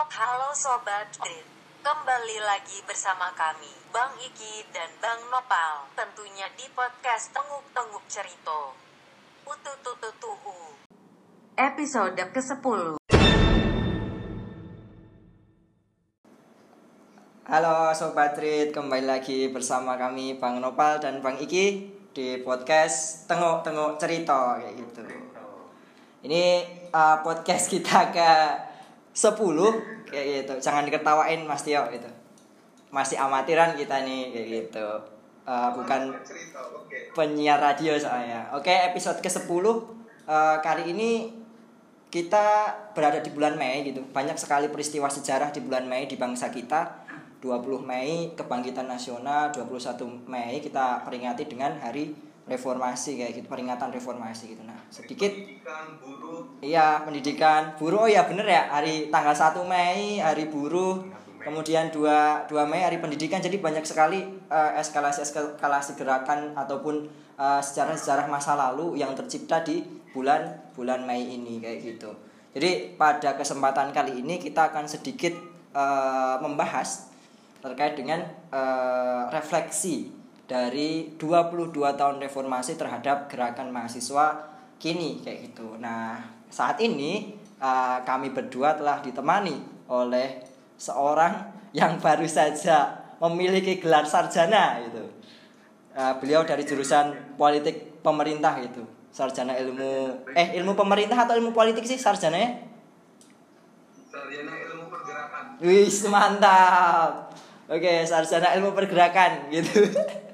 Halo, Sobat Grid. Kembali lagi bersama kami, Bang Iki dan Bang Nopal. Tentunya di podcast Tenguk-Tenguk Cerito. Ututututuhu. Episode ke-10. Halo Sobat Rit, kembali lagi bersama kami Bang Nopal dan Bang Iki di podcast Tengok-Tengok Cerita kayak gitu. Ini uh, podcast kita ke 10 kayak gitu. Jangan diketawain Mas Tio gitu. Masih amatiran kita nih kayak gitu. Uh, bukan penyiar radio soalnya. Oke, episode ke-10 uh, kali ini kita berada di bulan Mei gitu. Banyak sekali peristiwa sejarah di bulan Mei di bangsa kita. 20 Mei kebangkitan nasional, 21 Mei kita peringati dengan hari reformasi kayak gitu, peringatan reformasi gitu. Nah, sedikit pendidikan buruh Iya, pendidikan buruh. Oh ya bener ya, hari tanggal 1 Mei hari buruh. Kemudian 2 2 Mei hari pendidikan. Jadi banyak sekali eh, eskalasi-eskalasi gerakan ataupun eh, sejarah-sejarah masa lalu yang tercipta di bulan bulan Mei ini kayak gitu. Jadi pada kesempatan kali ini kita akan sedikit eh, membahas terkait dengan eh, refleksi dari 22 tahun reformasi terhadap gerakan mahasiswa kini kayak gitu. Nah, saat ini uh, kami berdua telah ditemani oleh seorang yang baru saja memiliki gelar sarjana gitu. Uh, beliau dari jurusan politik pemerintah gitu. Sarjana ilmu eh ilmu pemerintah atau ilmu politik sih sarjananya? sarjana ilmu pergerakan Wih, mantap. Oke, sarjana ilmu pergerakan gitu.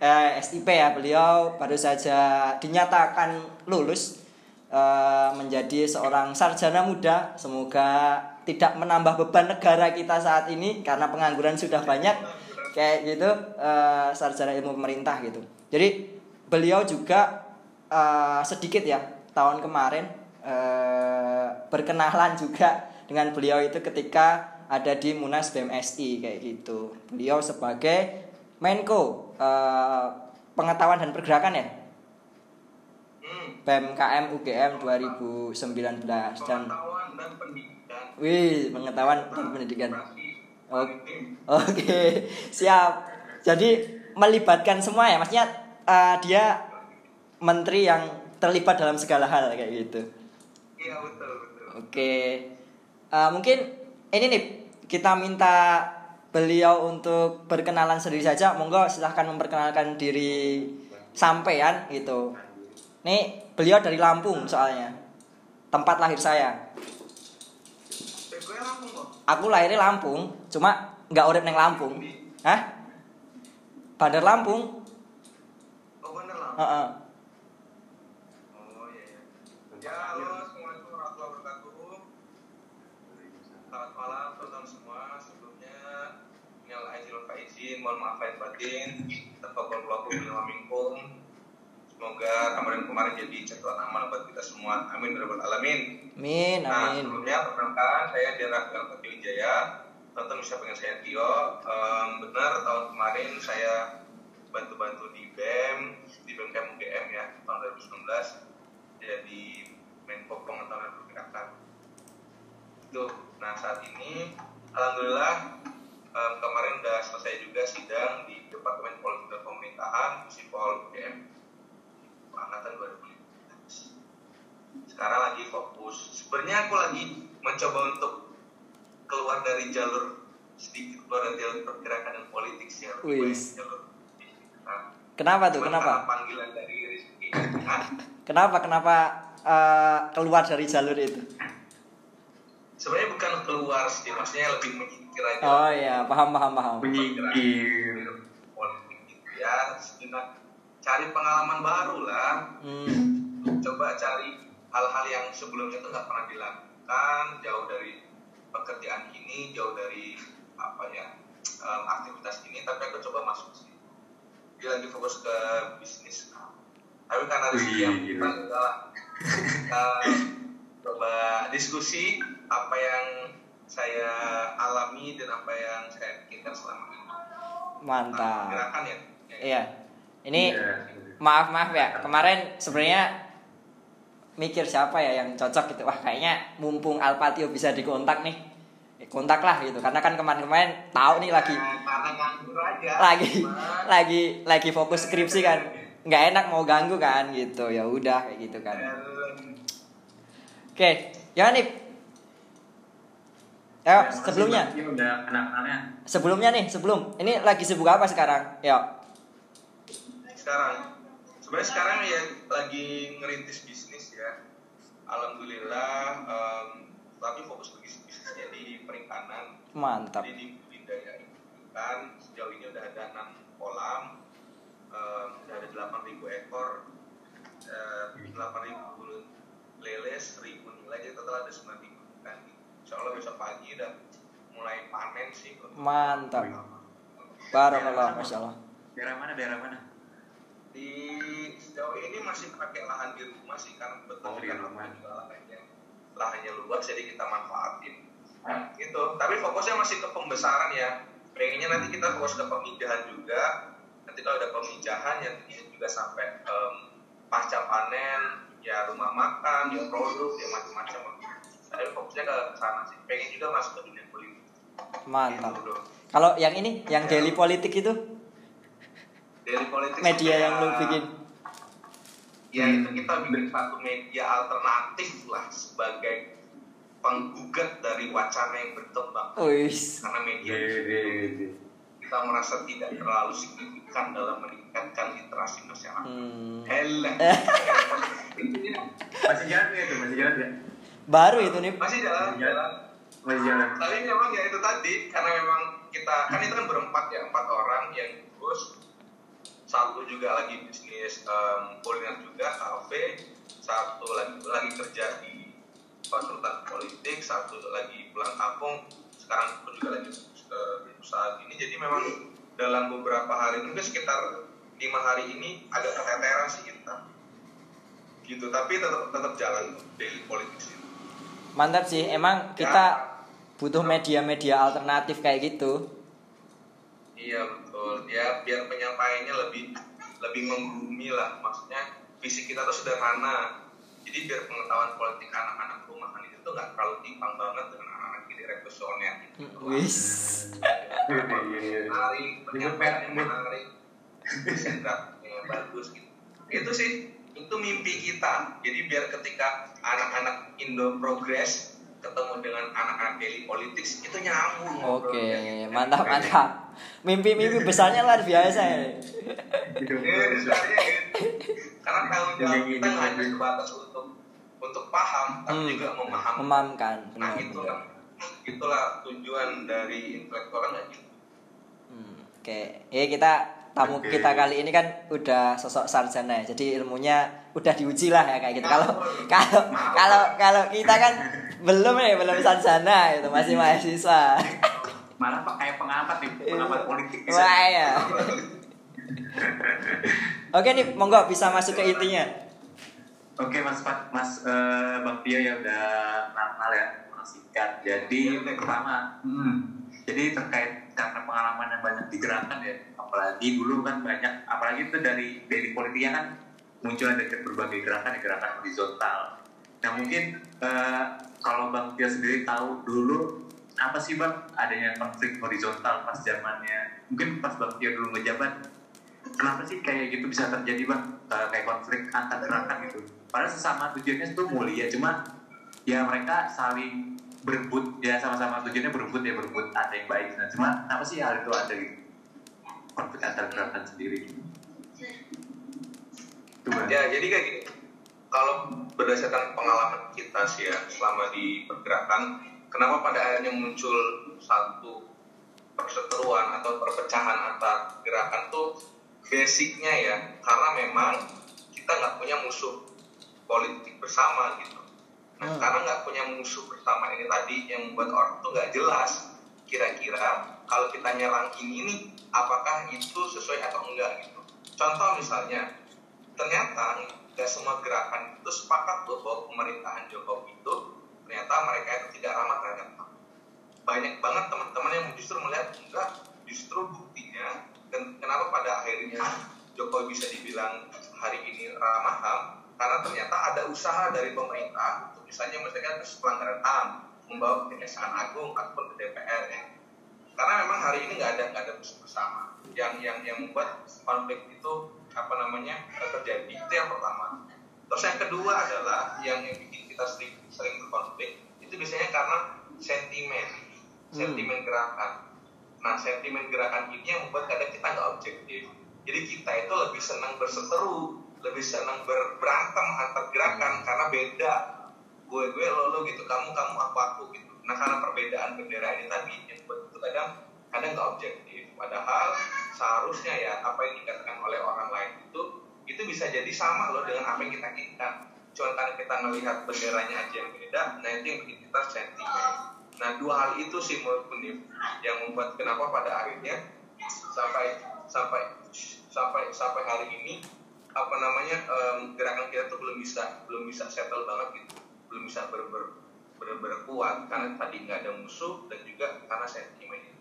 eh, SIP ya beliau baru saja dinyatakan lulus eh, menjadi seorang sarjana muda. Semoga tidak menambah beban negara kita saat ini karena pengangguran sudah banyak. Kayak gitu eh, sarjana ilmu pemerintah gitu. Jadi beliau juga eh, sedikit ya tahun kemarin eh, berkenalan juga dengan beliau itu ketika ada di Munas BMSI kayak gitu. Beliau sebagai Menko eh, pengetahuan dan pergerakan ya? Hmm. BMKM UGM 2019 dan pendidikan. Wih pengetahuan dan pendidikan. Oh. maritim. oke siap. Jadi melibatkan semua ya? Maksudnya eh, dia menteri yang terlibat dalam segala hal kayak gitu? Iya betul betul. Oke. Eh, mungkin ini nih kita minta beliau untuk berkenalan sendiri saja monggo silahkan memperkenalkan diri sampean gitu. Nih beliau dari Lampung soalnya. Tempat lahir saya. Aku lahirnya Lampung cuma nggak urip neng Lampung. Hah? Bandar Lampung? Oh oh iya iya ya halo assalamualaikum warahmatullahi wabarakatuh selamat malam teman-teman semua sebelumnya minal aizin wal faizin mohon maaf lahir batin minna wa minkum semoga Ramadan kemarin jadi catatan amal buat kita semua amin ya rabbal alamin Amin Nah, amin sebelumnya perkenalkan saya Dian Rafael Fatih Wijaya. Tonton bisa pengen saya Tio. Em, benar tahun kemarin saya bantu-bantu di BEM, di BEM UGM ya, tahun 2019 jadi Menko Pengetahuan Pergerakan. Itu. Nah, saat ini alhamdulillah em, kemarin udah selesai juga sidang di Departemen Politik dan Pemerintahan Sipol UGM angkatan 2015 sekarang lagi fokus. Sebenarnya aku lagi mencoba untuk keluar dari jalur sedikit keluar dari jalur pergerakan dan politik sih jalur nah, kenapa tuh? Kenapa? panggilan dari Rizky. Kenapa? Kenapa eh, keluar dari jalur itu sebenarnya bukan keluar sih maksudnya lebih menyingkir aja. Oh iya paham paham paham. Menyingkir. Politik gitu ya sejenak cari pengalaman baru lah. Hmm. coba cari hal-hal yang sebelumnya itu nggak pernah dilakukan jauh dari pekerjaan ini jauh dari apa ya em, aktivitas ini tapi aku coba masuk sih. Dia lagi fokus ke bisnis. Tapi karena rezeki yang Kita coba diskusi apa yang saya alami dan apa yang saya pikirkan selama ini. Nah, mantap gerakan ya? Iya. Ini maaf maaf ya. Kemarin sebenarnya mikir siapa ya yang cocok gitu. Wah kayaknya mumpung Alpatio bisa dikontak nih. Eh, kontak lah gitu. Karena kan kemarin-kemarin tahu nih lagi Nah, aja. lagi Cuma- lagi lagi fokus skripsi kan. nggak enak mau ganggu kan gitu. Ya udah kayak gitu kan. Oke ya nih ya sebelumnya. Ini udah kenal-kenalnya. sebelumnya nih sebelum. Ini lagi sibuk apa sekarang? Ya. Sekarang. Sebenarnya sekarang ya lagi ngerintis bisnis ya. Alhamdulillah em, tapi fokus ke bisnis bisnisnya di perikanan. Mantap. Jadi di budidaya ikan sejauh ini udah ada enam kolam. Em, udah ada 8.000 ekor. Eh, 8.000 lele 1.000 nilai. Jadi total ada 9.000 ikan insya Allah besok pagi udah mulai panen sih mantap. Barakallah masya Allah. Daerah mana? Daerah mana? di sejauh ini masih pakai lahan di rumah sih karena betul Oh, kan rumah. juga lahannya lahannya luas jadi kita manfaatin. Gitu. Tapi fokusnya masih ke pembesaran ya. Pengennya nanti kita fokus ke pemijahan juga. Nanti kalau ada pemijahan ya ini juga sampai em, pasca panen ya rumah makan ya produk ya macam-macam tapi fokusnya ke sana sih pengen juga masuk ke dunia politik mantap gitu, kalau yang ini yang daily politik itu Daily Politics media itu yang ya- lu bikin ya itu kita bikin satu media alternatif lah sebagai penggugat dari wacana yang berkembang karena media Gede. kita merasa tidak terlalu signifikan dalam meningkatkan literasi masyarakat. Hmm. Hele. Masih jalan ya tuh? Masih jalan ya? Baru itu nih masih jalan, jalan. Masih jalan. Tapi memang ya itu tadi karena memang kita kan itu kan berempat ya empat orang yang terus satu juga lagi bisnis em, kuliner juga kafe. Satu lagi lagi kerja di konsultan politik satu lagi pulang kampung. Sekarang pun juga lagi eh, di usaha ini. Jadi memang dalam beberapa hari mungkin sekitar lima hari ini agak keteteran sih kita. Gitu tapi tetap tetap jalan daily politics itu mantap sih emang kita butuh media-media alternatif kayak gitu Iya betul. Ya biar penyampaiannya lebih lebih menggumi lah. Maksudnya visi kita tuh sederhana. Jadi biar pengetahuan politik anak-anak rumahan itu tuh nggak terlalu timpang banget dengan anak-anak ini revolusioner. Gitu. wis Menarik, penyampaiannya menarik, sendrapnya bagus gitu. Itu sih itu mimpi kita. Jadi biar ketika anak-anak Indo Progress ketemu dengan anak-anak daily politics itu nyambung. oke ngobrolnya. mantap mantap mimpi-mimpi besarnya luar biasa ya Iya, gitu. Karena tanggung jawab kita nggak hanya sebatas untuk untuk paham, tapi Hmm. juga memahami. memahamkan Nah itulah benar. itulah tujuan dari intelektual nggak gitu. Hmm, oke ya kita tamu Oke. kita kali ini kan udah sosok sarjana ya jadi ilmunya udah diuji lah ya kayak gitu kalau kalau kalau kalau kita kan belum ya belum sarjana itu masih mahasiswa Malah pak kayak pengamat nih, pengamat politik. bisa. wah ya oke nih monggo bisa masuk ke intinya Oke Mas Fat, Mas eh, Bang Tio ya udah kenal ya, singkat. Jadi pertama, hmm, jadi terkait karena pengalaman yang banyak digerakkan ya, apalagi dulu kan banyak, apalagi itu dari dari politiknya kan muncul dari berbagai gerakan, ya, gerakan horizontal. Nah mungkin eh, kalau Bang Tio sendiri tahu dulu apa sih Bang adanya konflik horizontal pas zamannya, mungkin pas Bang Tio dulu ngejabat, kenapa sih kayak gitu bisa terjadi bang? Eh, kayak konflik antar gerakan gitu. Padahal sesama tujuannya itu mulia cuma ya mereka saling berebut ya sama-sama tujuannya berebut ya berebut ada yang baik nah cuma kenapa sih hal itu ada gitu konflik antar gerakan sendiri gitu Ya jadi kayak gini. Kalau berdasarkan pengalaman kita sih ya selama di pergerakan, kenapa pada akhirnya muncul satu perseteruan atau perpecahan antar gerakan tuh basicnya ya karena memang kita nggak punya musuh politik bersama gitu. Nah, Hmm. karena nggak punya musuh bersama ini tadi yang membuat orang tuh nggak jelas kira-kira kalau kita nyerang ini nih apakah itu sesuai atau enggak gitu. Contoh misalnya ternyata nggak semua gerakan itu sepakat bahwa pemerintahan Jokowi itu ternyata mereka itu tidak ramah terhadap HAM. Banyak banget teman-teman yang justru melihat enggak, justru buktinya kenapa pada akhirnya Jokowi bisa dibilang hari ini ramah HAM karena ternyata ada usaha dari pemerintah untuk misalnya misalkan kasus pelanggaran HAM membawa ke Kejaksaan Agung ataupun ke DPR ya. Karena memang hari ini nggak ada nggak ada musuh bersama yang yang yang membuat konflik itu apa namanya terjadi itu yang pertama. Terus yang kedua adalah yang yang bikin kita sering sering berkonflik itu biasanya karena sentimen, sentimen gerakan. Nah sentimen gerakan ini yang membuat kadang kita nggak objektif. Jadi kita itu lebih senang berseteru, lebih senang ber, berantem antar gerakan karena beda. Gue gue lo lo gitu kamu kamu aku aku gitu. Nah karena perbedaan bendera ini tadi yang buat itu kadang kadang nggak objektif. Padahal seharusnya ya apa yang dikatakan oleh orang lain itu itu bisa jadi sama loh dengan apa yang kita inginkan. Cuma karena kita melihat benderanya aja yang beda nah itu yang bikin kita sentimen. Nah dua hal itu sih menurut yang membuat kenapa pada akhirnya sampai sampai sampai sampai hari ini apa namanya um, gerakan kita tuh belum bisa belum bisa settle banget gitu. Belum bisa ber, ber, ber, berkuat karena tadi nggak ada musuh dan juga karena sentimen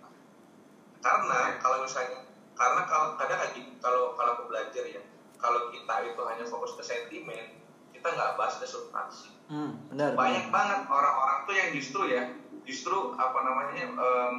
karena kalau misalnya karena kalau kadang lagi kalau kalau aku belajar ya kalau kita itu hanya fokus ke sentimen kita nggak bahas ke substansi. Hmm, benar, banyak benar. banget orang-orang tuh yang justru ya justru apa namanya um,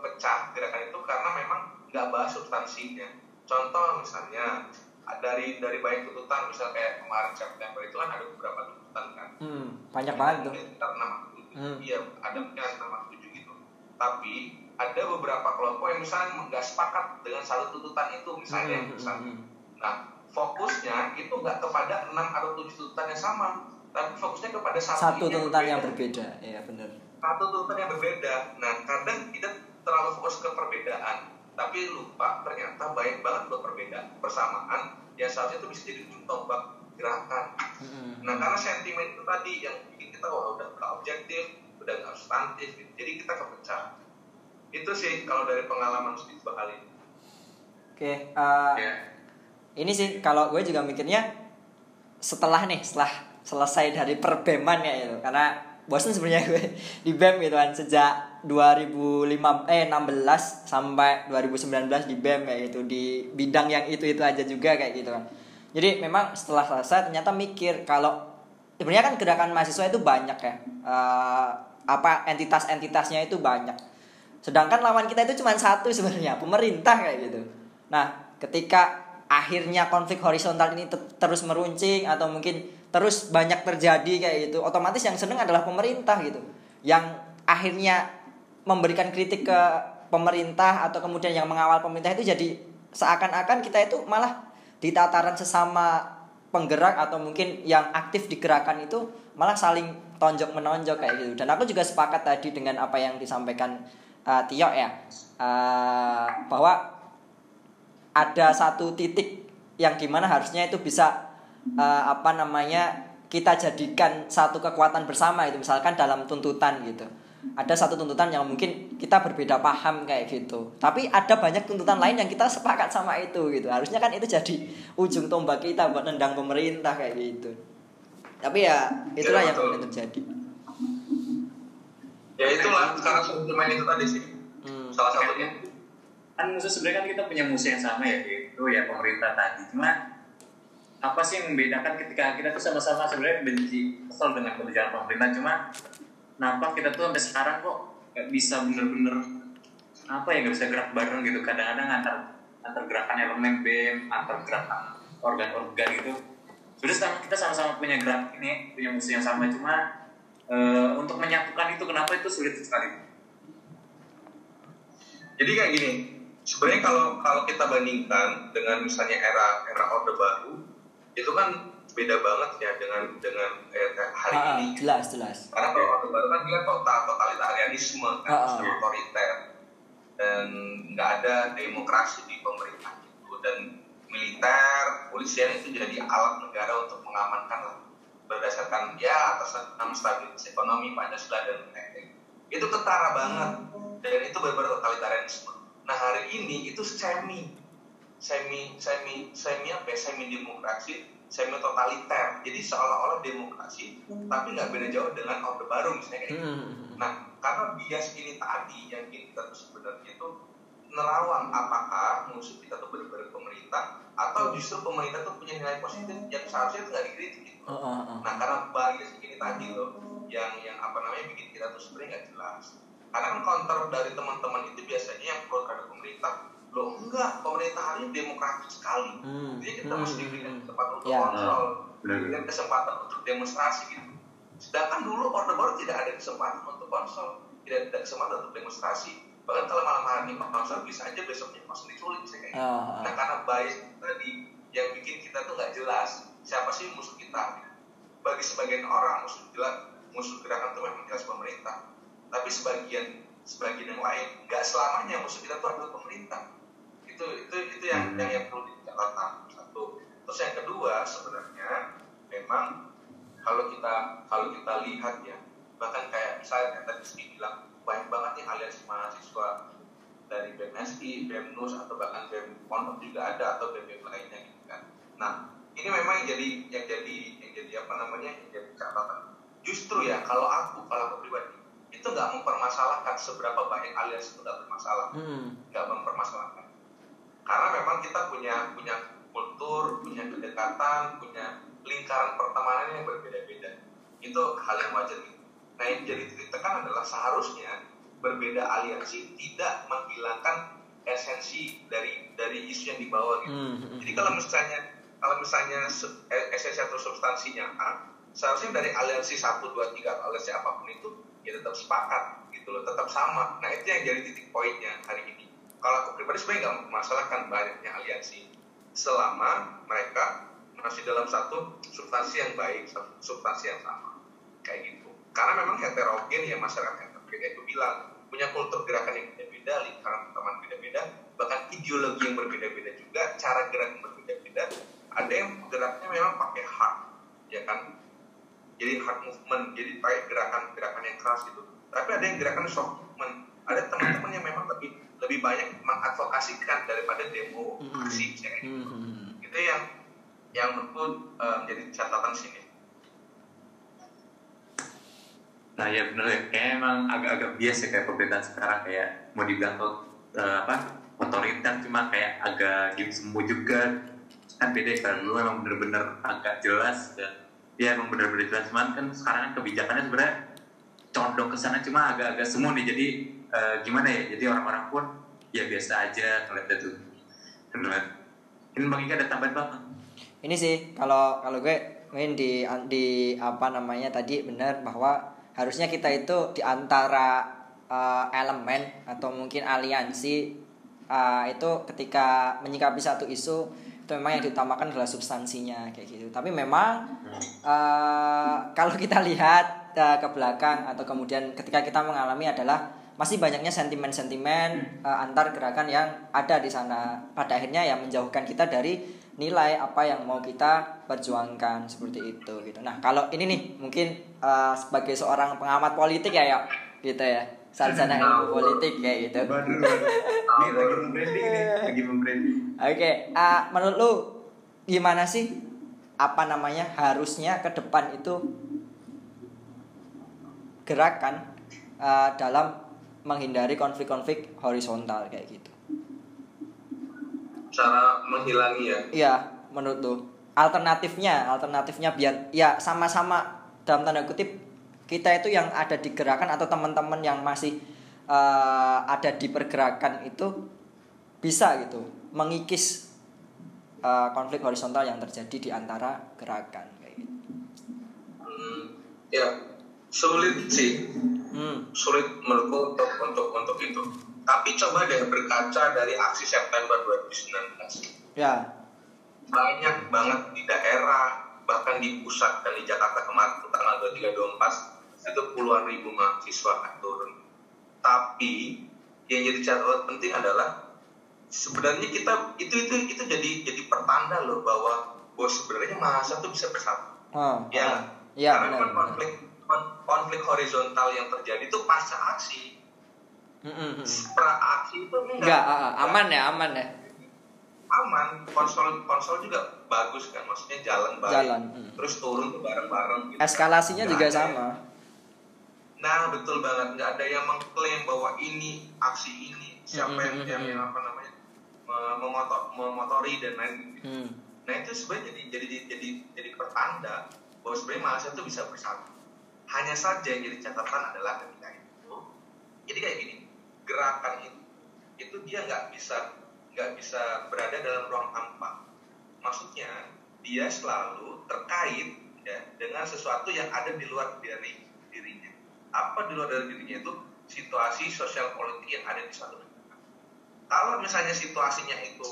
pecah gerakan itu karena memang nggak bahas substansinya. Contoh misalnya dari dari banyak tuntutan misal kayak kemarin September itu kan ada beberapa tuntutan kan. Hmm, banyak banget tuh. Sekitar enam Hmm. iya ada mungkin enam tujuh gitu. Tapi ada beberapa kelompok yang misalnya nggak sepakat dengan satu tuntutan itu misalnya Hmm, hmm, misalnya hmm. nah fokusnya itu nggak kepada enam atau tujuh tuntutan yang sama tapi fokusnya kepada satu, satu tuntutan yang berbeda. berbeda ya benar satu tuntutan yang berbeda. Nah kadang kita terlalu fokus ke perbedaan tapi lupa ternyata banyak banget loh perbedaan persamaan yang seharusnya itu bisa jadi ujung tombak gerakan Hmm. Nah karena sentimen itu tadi yang bikin kita wah udah nggak objektif, udah nggak substantif, gitu. jadi kita kepecah. Itu sih kalau dari pengalaman sedikit bakal ini. oke eh, ya ini sih kalau gue juga mikirnya setelah nih setelah selesai dari perbeman ya itu karena bosan sebenarnya gue di BEM gitu kan sejak 2005 eh 16 sampai 2019 di BEM kayak gitu. Di bidang yang itu itu aja juga kayak gitu kan. Jadi memang setelah selesai ternyata mikir kalau sebenarnya kan gerakan mahasiswa itu banyak ya. Eh, apa entitas-entitasnya itu banyak. Sedangkan lawan kita itu cuma satu sebenarnya pemerintah kayak gitu. Nah ketika akhirnya konflik horizontal ini te- terus meruncing atau mungkin terus banyak terjadi kayak gitu otomatis yang seneng adalah pemerintah gitu. Yang akhirnya memberikan kritik ke pemerintah atau kemudian yang mengawal pemerintah itu jadi seakan-akan kita itu malah di tataran sesama penggerak atau mungkin yang aktif di gerakan itu malah saling tonjok menonjok kayak gitu. Dan aku juga sepakat tadi dengan apa yang disampaikan uh, Tio ya Uh, bahwa ada satu titik yang di mana harusnya itu bisa uh, apa namanya kita jadikan satu kekuatan bersama itu misalkan dalam tuntutan gitu ada satu tuntutan yang mungkin kita berbeda paham kayak gitu. Tapi ada banyak tuntutan lain yang kita sepakat sama itu gitu. Harusnya kan itu jadi ujung tombak kita buat nendang pemerintah kayak gitu. Tapi ya itulah Ya, yang kemudian terjadi. Ya itulah. Karena sentimen itu tadi sih. Hmm. salah satunya. kan musuh sebenarnya kan kita punya musuh yang sama ya yaitu ya pemerintah tadi. Cuma apa sih yang membedakan ketika kita tuh sama-sama sebenarnya benci kesel dengan kebijakan pemerintah? Cuma nampak kita tuh sampai sekarang kok nggak bisa bener-bener apa ya nggak bisa gerak bareng gitu. Kadang-kadang antar antar gerakan elemen BEM antar gerakan organ-organ gitu. Sudah sama kita sama-sama punya gerak ini punya musuh yang sama. Cuma eh, untuk menyatukan itu kenapa itu sulit sekali? Jadi kayak gini, sebenarnya kalau kalau kita bandingkan dengan misalnya era era orde baru, itu kan beda banget ya dengan dengan era hari ah, ini. jelas jelas. Karena kalau orde baru kan dia total totalitarianisme kan, sistem otoriter. Dan nggak ada demokrasi di pemerintah itu. Dan militer, polisian itu jadi alat negara untuk mengamankan berdasarkan ya atas nama stabilitas ekonomi, pancasila dan lain-lain. Itu ketara banget. Dan itu benar-benar totalitarianisme. Nah hari ini itu semi. Semi semi semi apa ya, semi demokrasi semi totaliter jadi seolah-olah demokrasi tapi nggak beda jauh dengan orde baru misalnya kayak gitu. Hmm. Nah, karena bias ini tadi yang kita tuh sebenarnya itu nerawang apakah musuh kita tuh benar-benar pemerintah atau justru pemerintah tuh punya nilai positif yang seharusnya itu nggak dikritik gitu. Oh, oh, oh. Nah, karena bias ini tadi loh yang yang apa namanya bikin kita tuh sebenarnya nggak jelas karena kan counter dari teman-teman itu biasanya yang pro terhadap pemerintah loh enggak pemerintah hari ini demokratis sekali Hmm. jadi kita Hmm, mesti berikan hmm. kesempatan untuk Ya. kontrol Benar. berikan kesempatan untuk demonstrasi gitu sedangkan dulu orde baru tidak ada kesempatan untuk konsol tidak ada kesempatan untuk demonstrasi bahkan kalau malam hari konsol bisa aja besoknya langsung diculik saya kayak gitu. Ah, Nah ah. karena bias tadi yang bikin kita tuh nggak jelas siapa sih musuh kita. Bagi sebagian orang musuh jelas musuh gerakan tuh memang jelas pemerintah. Tapi sebagian sebagian yang lain nggak selamanya musuh kita tuh adalah pemerintah. Itu itu itu yang yang, yang perlu dicatat satu. Terus yang kedua sebenarnya memang kalau kita kalau kita lihat ya bahkan kayak misalnya yang tadi Ski bilang banyak banget nih aliansi mahasiswa dari BMSI, BEMNUS atau bahkan BEM Pondok juga ada atau BEM lainnya gitu kan. Nah, ini memang yang jadi yang jadi yang jadi apa namanya yang jadi catatan. Justru ya kalau aku kalau aku pribadi itu nggak mempermasalahkan seberapa banyak aliansi itu nggak bermasalah, Hmm. nggak mempermasalahkan. Karena memang kita punya punya kultur, punya kedekatan, punya lingkaran pertemanan yang berbeda-beda. Itu hal yang wajar. Nah, yang jadi titik tekan adalah seharusnya berbeda aliansi tidak menghilangkan esensi dari dari isu yang dibawa gitu. Hmm, hmm. Jadi kalau misalnya kalau misalnya eh, esensi atau substansinya A, seharusnya dari aliansi 1, 2, 3 atau aliansi apa pun itu ya tetap sepakat gitu loh, tetap sama. Nah itu yang jadi titik poinnya hari ini. Kalau aku pribadi sebenarnya nggak memasalahkan banyaknya aliansi selama mereka masih dalam satu substansi yang baik, substansi yang sama kayak gitu. Karena memang heterogen ya masyarakat heterogen itu bilang punya kultur gerakan yang beda-beda, lingkaran teman beda-beda, bahkan ideologi yang berbeda-beda juga, cara gerak yang berbeda-beda. Ada yang geraknya memang pakai hard, ya kan? Jadi hard movement, jadi pakai gerakan-gerakan yang keras gitu. Tapi ada yang gerakan soft movement. Ada teman-teman yang memang lebih lebih banyak mengadvokasikan daripada demo Hmm. aksi, ya, kayak gitu. Hmm, hmm. Itu yang yang menurutku eh, menjadi catatan sini. Nah ya bener ya, kayak emang agak-agak bias ya kayak pemerintahan sekarang kayak mau dibilang tuh eh, apa otoriter cuma kayak agak gitu semu juga kan beda ya, kalau dulu emang bener-bener agak jelas dan ya emang bener-bener jelas cuman kan sekarang kan kebijakannya sebenarnya condong ke sana cuma agak-agak semu nih jadi eh, gimana ya? Jadi orang-orang pun ya biasa aja ngeliatnya tuh. Bener ini bang Ika ada tambahan bang? Ini sih kalau kalau gue main di di apa namanya tadi benar bahwa harusnya kita itu di antara eh, elemen atau mungkin aliansi eh, itu ketika menyikapi satu isu itu memang yang diutamakan adalah substansinya kayak gitu. Tapi memang eh, kalau kita lihat eh, ke belakang atau kemudian ketika kita mengalami adalah masih banyaknya sentimen-sentimen eh, antar gerakan yang ada di sana. Pada akhirnya yang menjauhkan kita dari nilai apa yang mau kita perjuangkan seperti itu gitu. Nah kalau ini nih mungkin eh, sebagai seorang pengamat politik ya ya gitu ya. Sarjana ilmu politik kayak gitu. Baru, ini lagi membranding nih lagi membranding. Oke, ah, menurut lu gimana sih apa namanya harusnya ke depan itu gerakan ah, dalam menghindari konflik-konflik horizontal kayak gitu. Cara menghilangi ya. Iya, menurut lu alternatifnya, alternatifnya biar ya sama-sama dalam tanda kutip kita itu yang ada di gerakan atau teman-teman yang masih ah, ada di pergerakan itu bisa gitu mengikis uh, konflik horizontal yang terjadi di antara gerakan kayak gitu. Hmm, ya sulit sih Hmm. sulit menurutku untuk untuk untuk itu tapi coba deh berkaca dari aksi September 2019 Ya. banyak banget di daerah bahkan di pusat dan di Jakarta kemarin tanggal 23 24 itu puluhan ribu mahasiswa akan turun tapi yang jadi catatan penting adalah sebenarnya kita itu itu itu jadi jadi pertanda loh bahwa bahwa sebenarnya mahasiswa itu bisa bersatu Oh, ya Iya, karena benar, kan benar. konflik kon- konflik horizontal yang terjadi itu pasca aksi Hmm, hmm, hmm. pra aksi itu enggak Enggak, ah, ah, aman ya, aman ya. aman konsol konsol juga bagus kan maksudnya jalan baik Jalan, hmm. terus turun tuh bareng-bareng gitu. Eskalasinya Nggak juga ada sama. yang- nah betul banget nggak ada yang mengklaim bahwa ini aksi ini siapa yang Mm-mm, yang, yang apa namanya me- memoto- memotori dan lain. Hmm. nah itu sebenarnya jadi jadi jadi jadi pertanda bahwa sebenarnya mahasiswa itu bisa bersatu hanya saja yang jadi catatan adalah ketika itu jadi kayak gini gerakan itu itu dia nggak bisa nggak bisa berada dalam ruang hampa maksudnya dia selalu terkait ya dengan sesuatu yang ada di luar dari dirinya. Apa di luar dari dirinya itu? Situasi sosial politik yang ada di suatu negara. Kalau misalnya situasinya itu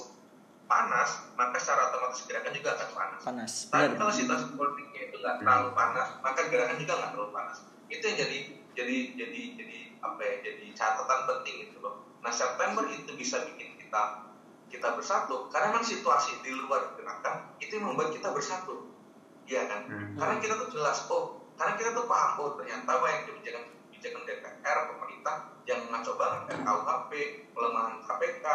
panas maka secara otomatis gerakan juga akan panas panas tapi benar kalau situasi politiknya itu nggak terlalu panas, maka gerakan juga nggak terlalu panas. Itu yang jadi jadi jadi jadi apa ya? Jadi catatan penting itu loh. Nah September itu bisa bikin kita kita bersatu karena memang situasi di luar gerakan itu yang membuat kita bersatu, iya kan? Hmm. Karena kita tuh jelas oh, karena kita tuh paham oh ternyata banyak kebijakan kebijakan DPR pemerintah yang ngaco banget RKUHP, pelemahan KPK,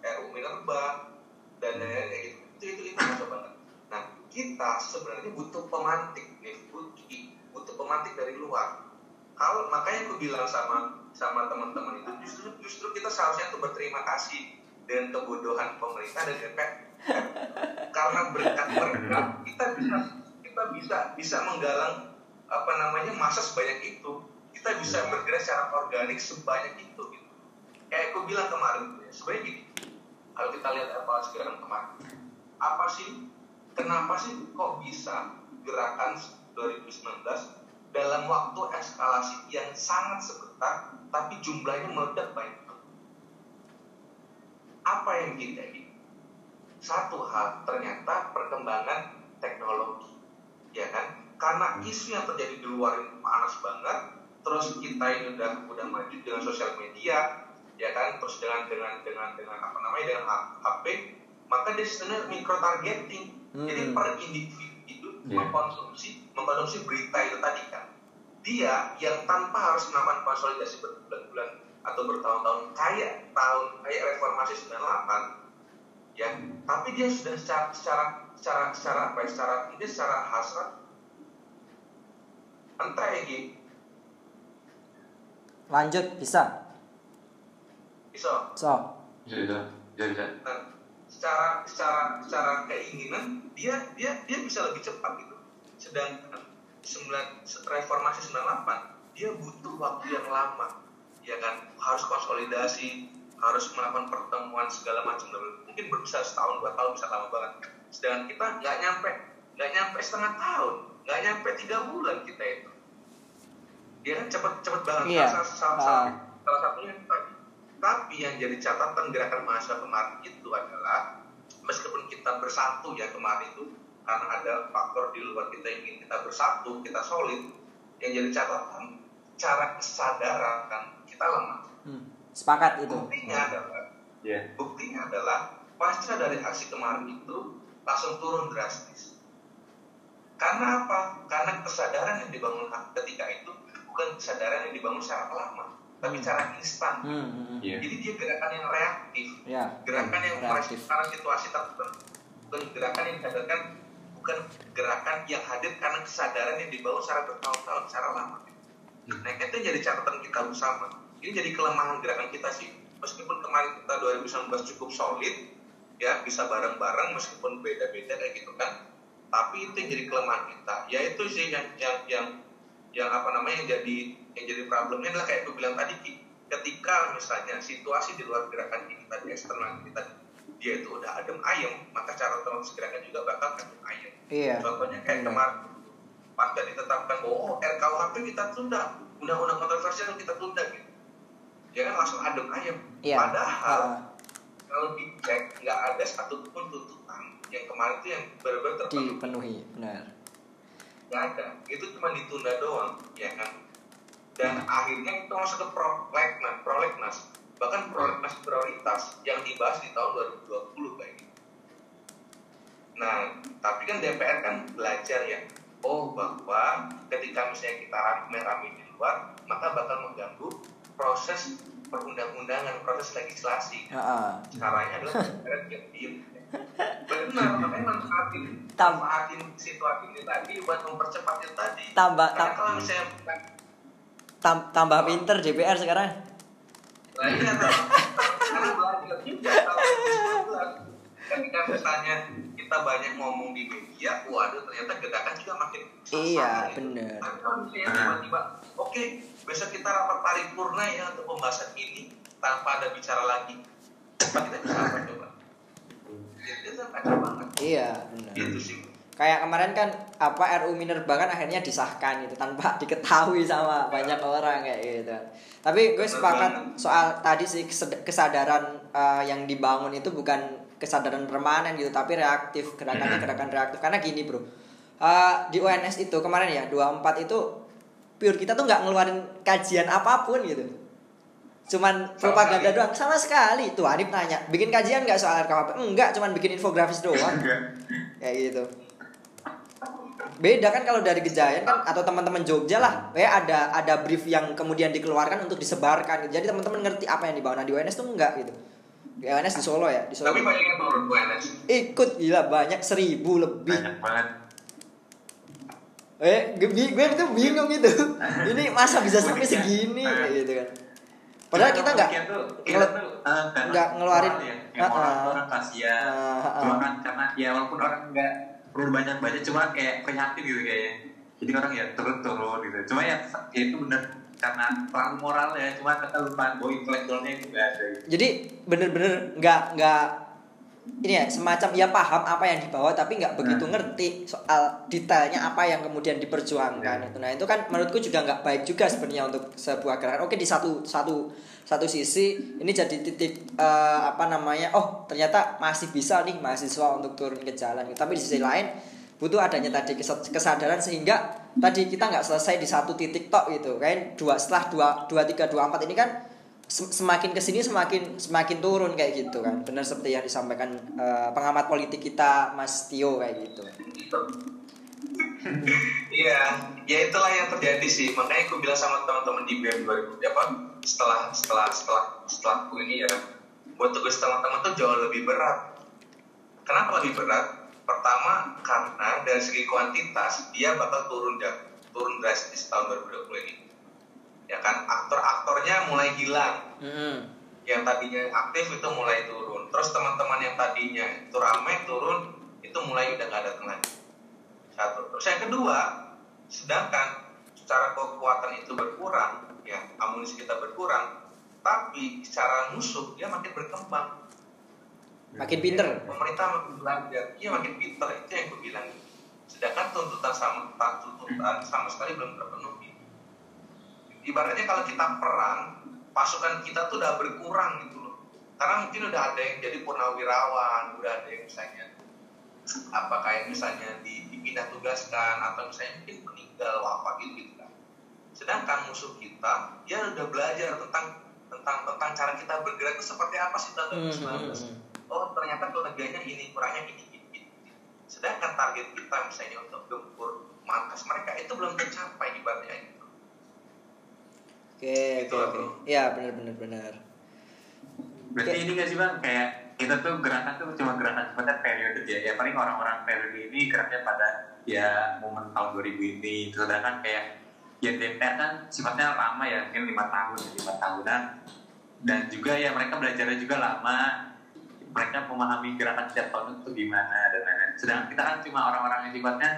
RU Minerba dan lain-lain kayak gitu. Itu itu itu ngaco banget. Nah, kita sebenarnya butuh pemantik nih, butuh, butuh pemantik dari luar. Kalau makanya aku bilang sama sama teman-teman itu justru justru kita seharusnya tuh berterima kasih dengan kebodohan pemerintah dan DPR. Karena berkat mereka kita bisa kita bisa bisa menggalang apa namanya masa sebanyak itu. Kita bisa bergerak secara organik sebanyak itu gitu. Kayak aku bilang kemarin, sebenarnya gini, kalau kita lihat evaluasi gerakan kemarin, apa sih kenapa sih kok bisa gerakan 2019 dalam waktu eskalasi yang sangat sebentar tapi jumlahnya meledak banyak? Apa yang terjadi? Satu hal ternyata perkembangan teknologi ya kan? Karena isu yang terjadi di luar ini panas banget terus kita ini udah udah maju dengan sosial media ya kan terus dengan dengan dengan dengan apa namanya dengan HP maka dia sebenarnya micro targeting jadi Hmm. per individu Iya. mengkonsumsi mengkonsumsi berita itu tadi kan. Dia yang tanpa harus melakukan konsolidasi berbulan-bulan atau bertahun-tahun kayak tahun kayak reformasi 98 ya. Tapi dia sudah secara secara secara secara apa ya, secara ini secara hasrat entah ya lanjut bisa bisa so Bisa, bisa, bisa, bisa. Nah, secara secara secara keinginan dia dia dia bisa lebih cepat gitu. Sedangkan sembilan reformasi 98 dia butuh waktu yang lama, ya kan? Harus konsolidasi, harus melakukan pertemuan segala macam. Mungkin bisa setahun dua tahun bisa lama banget. Sedangkan kita nggak nyampe nggak nyampe setengah tahun, nggak nyampe tiga bulan kita itu. Dia kan cepet cepet banget. Iya. Salah, salah, Ah. salah, salah satunya tadi. Tapi yang jadi catatan gerakan mahasiswa kemarin itu adalah meskipun kita bersatu ya kemarin itu karena ada faktor di luar kita yang ingin kita bersatu, kita solid, yang jadi catatan cara kesadaran kan kita lemah. Hmm. sepakat itu Buktinya adalah Iya. buktinya adalah pasca dari aksi kemarin itu langsung turun drastis. Karena apa? Karena kesadaran yang dibangun ketika itu bukan kesadaran yang dibangun secara lama, tapi secara instan. hmm, hmm, hmm. Iya. Jadi dia gerakan yang reaktif, ya gerakan yang reaktif merespon situasi tertentu, bukan gerakan yang dihadirkan, bukan gerakan yang hadir karena kesadaran yang dibangun secara bertahun-tahun, secara lama. Nah, itu jadi catatan kita bersama. Ini jadi kelemahan gerakan kita sih. Meskipun kemarin kita 2019 cukup solid, ya bisa bareng-bareng meskipun beda-beda kayak gitu kan. Tapi itu yang jadi kelemahan kita. Ya itu sih yang yang yang yang apa namanya yang jadi yang jadi problemnya adalah kayak aku bilang tadi Ki. ketika misalnya situasi di luar gerakan kita di eksternal kita dia itu udah adem ayem maka cara otomatis gerakan juga bakal adem ayem. Iya. Contohnya kayak Iya. kemarin pasca ditetapkan bahwa oh, RKUHP kita tunda undang-undang kontroversial kita tunda gitu. Ya kan langsung adem ayem. Iya. Padahal Ah, kalau dicek nggak ada satupun tuntutan yang kemarin itu yang benar-benar terpenuhi. Dipenuhi benar nggak ada itu cuma ditunda doang ya kan? Dan akhirnya itu masuk ke prolegnas prolegnas bahkan prolegnas prioritas yang dibahas di tahun 2020 kayak gitu nah tapi kan DPR kan belajar ya. Oh bahwa ketika misalnya kita rame-rame di luar maka bakal mengganggu proses perundang-undangan proses legislasi. Caranya adalah DPR diam diem benar makanya manfaatin. Tam- manfaatin situasi ini tadi buat mempercepat itu tadi. Tambah- tam- kalau misalnya Tam- tambah pinter DPR sekarang. Nah kan karena belajar juga tahun 2019 ketika misalnya kita banyak ngomong di media waduh ternyata gerakan juga makin iya gitu. bener. Tapi kalau misalnya tiba-tiba oke besok kita rapat paripurna ya untuk pembahasan ini tanpa ada bicara lagi. Kita bisa apa coba itu banget iya bener itu sih. Kayak kemarin kan apa RU Minerba kan akhirnya disahkan gitu tanpa diketahui sama banyak orang kayak gitu. Tapi gue sepakat soal tadi sih kesadaran uh, yang dibangun itu bukan kesadaran permanen gitu tapi reaktif gerakannya gerakan reaktif. Karena gini bro Uh, di UNS itu kemarin ya 24 itu pure kita tuh nggak ngeluarin kajian apa pun gitu cuman propaganda doang. Sama sekali. Tuh Arif nanya bikin kajian nggak soal RKUHP enggak cuman bikin infografis doang. Kayak gitu. Beda kan kalau dari Gejayan kan atau teman-teman Jogja lah. Ya ada ada brief yang kemudian dikeluarkan untuk disebarkan. Jadi teman-teman ngerti apa yang dibawa. Nah di UNS tuh enggak gitu. Di UNS di Solo ya di Solo. Tapi banyak yang turun UNS ikut gila banyak. Seribu lebih. Banyak banget. eh gue, gue itu bingung gitu. Ini masa bisa sampai segini kayak gitu kan padahal kita nggak eh, nggak ngeluarin- ya, orang orang kasihan. Karena ya walaupun orang nggak perlu banyak baca, cuma kayak prihatin gitu kayaknya. Jadi orang ya turun-turun gitu. Cuma ya, ya itu bener karena terlalu moral ya. Cuma kita lupa bahwa intelektualnya itu nggak ada. Gitu. jadi bener-bener nggak nggak ini ya semacam ya paham apa yang dibawa tapi nggak begitu Nah. ngerti soal detailnya apa yang kemudian diperjuangkan Ya. itu nah itu kan menurutku juga nggak baik juga sebenarnya untuk sebuah gerakan oke di satu satu satu sisi ini jadi titik eh, apa namanya oh ternyata masih bisa nih mahasiswa untuk turun ke jalan tapi di sisi lain butuh adanya tadi kes- kesadaran sehingga tadi kita nggak selesai di satu titik tok gitu kan dua setelah dua dua tiga dua empat ini kan semakin ke sini semakin semakin turun kayak gitu kan benar seperti yang disampaikan eh, pengamat politik kita Mas Tio kayak gitu Iya, ya itulah yang terjadi sih. Makanya aku bilang sama teman-teman di BEM 2000 apa setelah setelah setelah setelah ini ya buat tugas teman-teman tuh jauh lebih berat. Kenapa lebih berat? Pertama karena dari segi kuantitas dia bakal turun ya, turun drastis tahun 2020 ini. Ya kan aktor-aktornya mulai hilang. Mm-mm. yang tadinya aktif itu mulai turun. Terus teman-teman yang tadinya itu ramai turun itu mulai udah nggak datang lagi. Satu. Terus yang kedua sedangkan secara kekuatan itu berkurang ya amunisi kita berkurang tapi secara musuh dia makin berkembang. Makin pinter. Pemerintah makin belajar. Iya makin pinter. Itu yang gue bilang. Sedangkan tuntutan sama tuntutan sama sekali belum terpenuhi ibaratnya kalau kita perang pasukan kita tuh udah berkurang gitu loh. Karena mungkin udah ada yang jadi purnawirawan udah ada yang misalnya apa kayak misalnya di, dipindah tugaskan atau misalnya mungkin meninggal wafat gitu gitu kan. Sedangkan musuh kita dia udah belajar tentang tentang tentang cara kita bergerak itu seperti apa sih tahun 2019 oh ternyata kelebihannya ini kurangnya ini, ini, ini. sedangkan target kita misalnya untuk gempur markas mereka itu belum tercapai ibaratnya oke Gitu oke oke bro. ya benar benar benar Berarti Oke. ini gak sih bang kayak kita tuh gerakan tuh cuma gerakan sifatnya periode ya. Ya paling orang-orang periode ini geraknya pada ya momen tahun 2000 ini. Sedangkan kayak ya DPR kan sifatnya lama ya mungkin lima tahun lima tahunan dan juga ya mereka belajarnya juga lama mereka memahami gerakan setiap tahun itu gimana dan lain-lain sedangkan kita kan cuma orang-orang yang sifatnya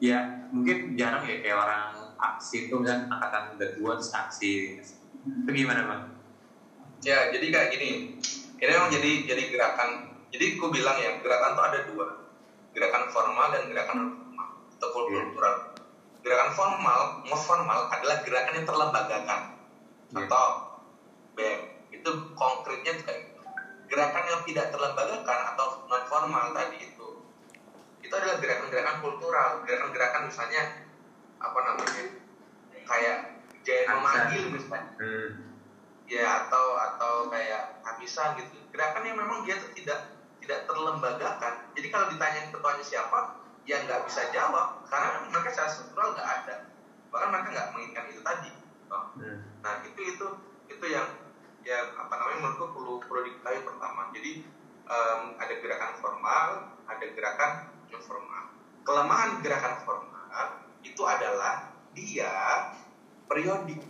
ya mungkin jarang ya kayak orang aksi itu kan angkatan tua terus aksi itu gimana bang? Ya, jadi kayak gini. Ini memang jadi jadi gerakan. Jadi aku bilang ya, gerakan tuh ada dua. Gerakan formal dan gerakan non formal atau kultural. Gerakan formal, non formal adalah gerakan yang terlembagakan. Iya. Atau BEM. Itu konkretnya kayak gitu. Gerakan yang tidak terlembagakan atau non formal tadi itu itu adalah gerakan-gerakan kultural, gerakan-gerakan misalnya apa namanya? Kayak Jaya memanggil misalnya Hmm. ya atau atau kayak Hamisa gitu gerakan yang memang dia tuh tidak tidak terlembagakan jadi kalau ditanya ketuanya siapa ya nggak bisa jawab karena mereka secara struktural nggak ada bahkan mereka nggak menginginkan itu tadi Toh. Hmm. nah itu itu itu yang yang apa namanya menurutku perlu perlu diketahui pertama jadi em, ada gerakan formal ada gerakan non formal kelemahan gerakan formal itu adalah dia periodik.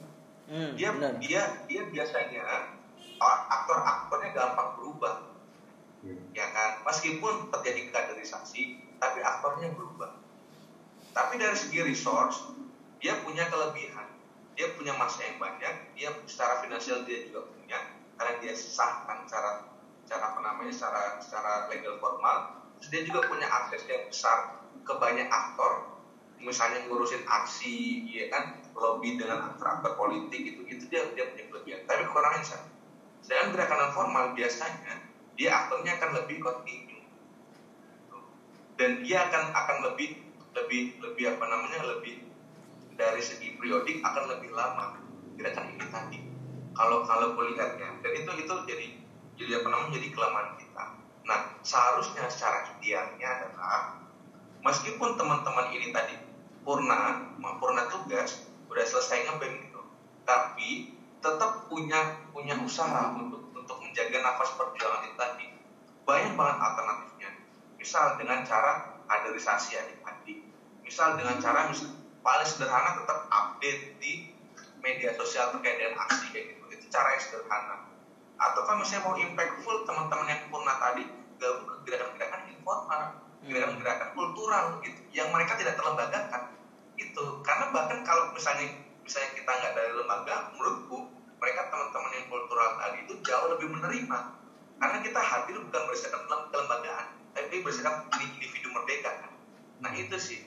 Hmm, dia dia dia biasanya aktor-aktornya gampang berubah. Hmm. ya kan? Meskipun terjadi kaderisasi tapi aktornya berubah. Tapi dari segi resource dia punya kelebihan. Dia punya masa yang banyak dia secara finansial dia juga punya karena dia sahkan cara cara apa namanya secara secara legal formal. Terus dia juga punya akses yang besar ke banyak aktor misalnya ngurusin aksi ya kan lobby dengan aktor-aktor politik itu itu dia dia punya kelebihan. Tapi kekurangannya sama. Sedangkan gerakan non formal biasanya dia aktornya akan lebih kontinu. Dan dia akan akan lebih lebih lebih apa namanya lebih dari segi periodik akan lebih lama gerakan ini tadi. Kalau kalau melihatnya dan itu itu jadi jadi apa namanya jadi kelemahan kita. Nah seharusnya secara idealnya adalah meskipun teman-teman ini tadi purna purna tugas udah selesai ngebem gitu tapi tetap punya punya usaha untuk untuk menjaga nafas perjuangan itu tadi. Banyak banget alternatifnya. Misal dengan cara kaderisasi adik-adik. Misal dengan cara misal, paling sederhana tetap update di media sosial terkait dengan aksi kayak gitu. Itu cara yang sederhana. Atau kalau misalnya mau impactful teman-teman yang purna tadi gabung ke gerakan-gerakan informal gerakan-gerakan kultural gitu yang mereka tidak terlembagakan. Itu karena bahkan kalau misalnya misalnya kita nggak dari lembaga menurutku mereka teman-teman yang kultural tadi itu jauh lebih menerima. Karena kita hadir bukan berdasarkan kelembagaan tapi berdasarkan individu merdeka. Nah itu sih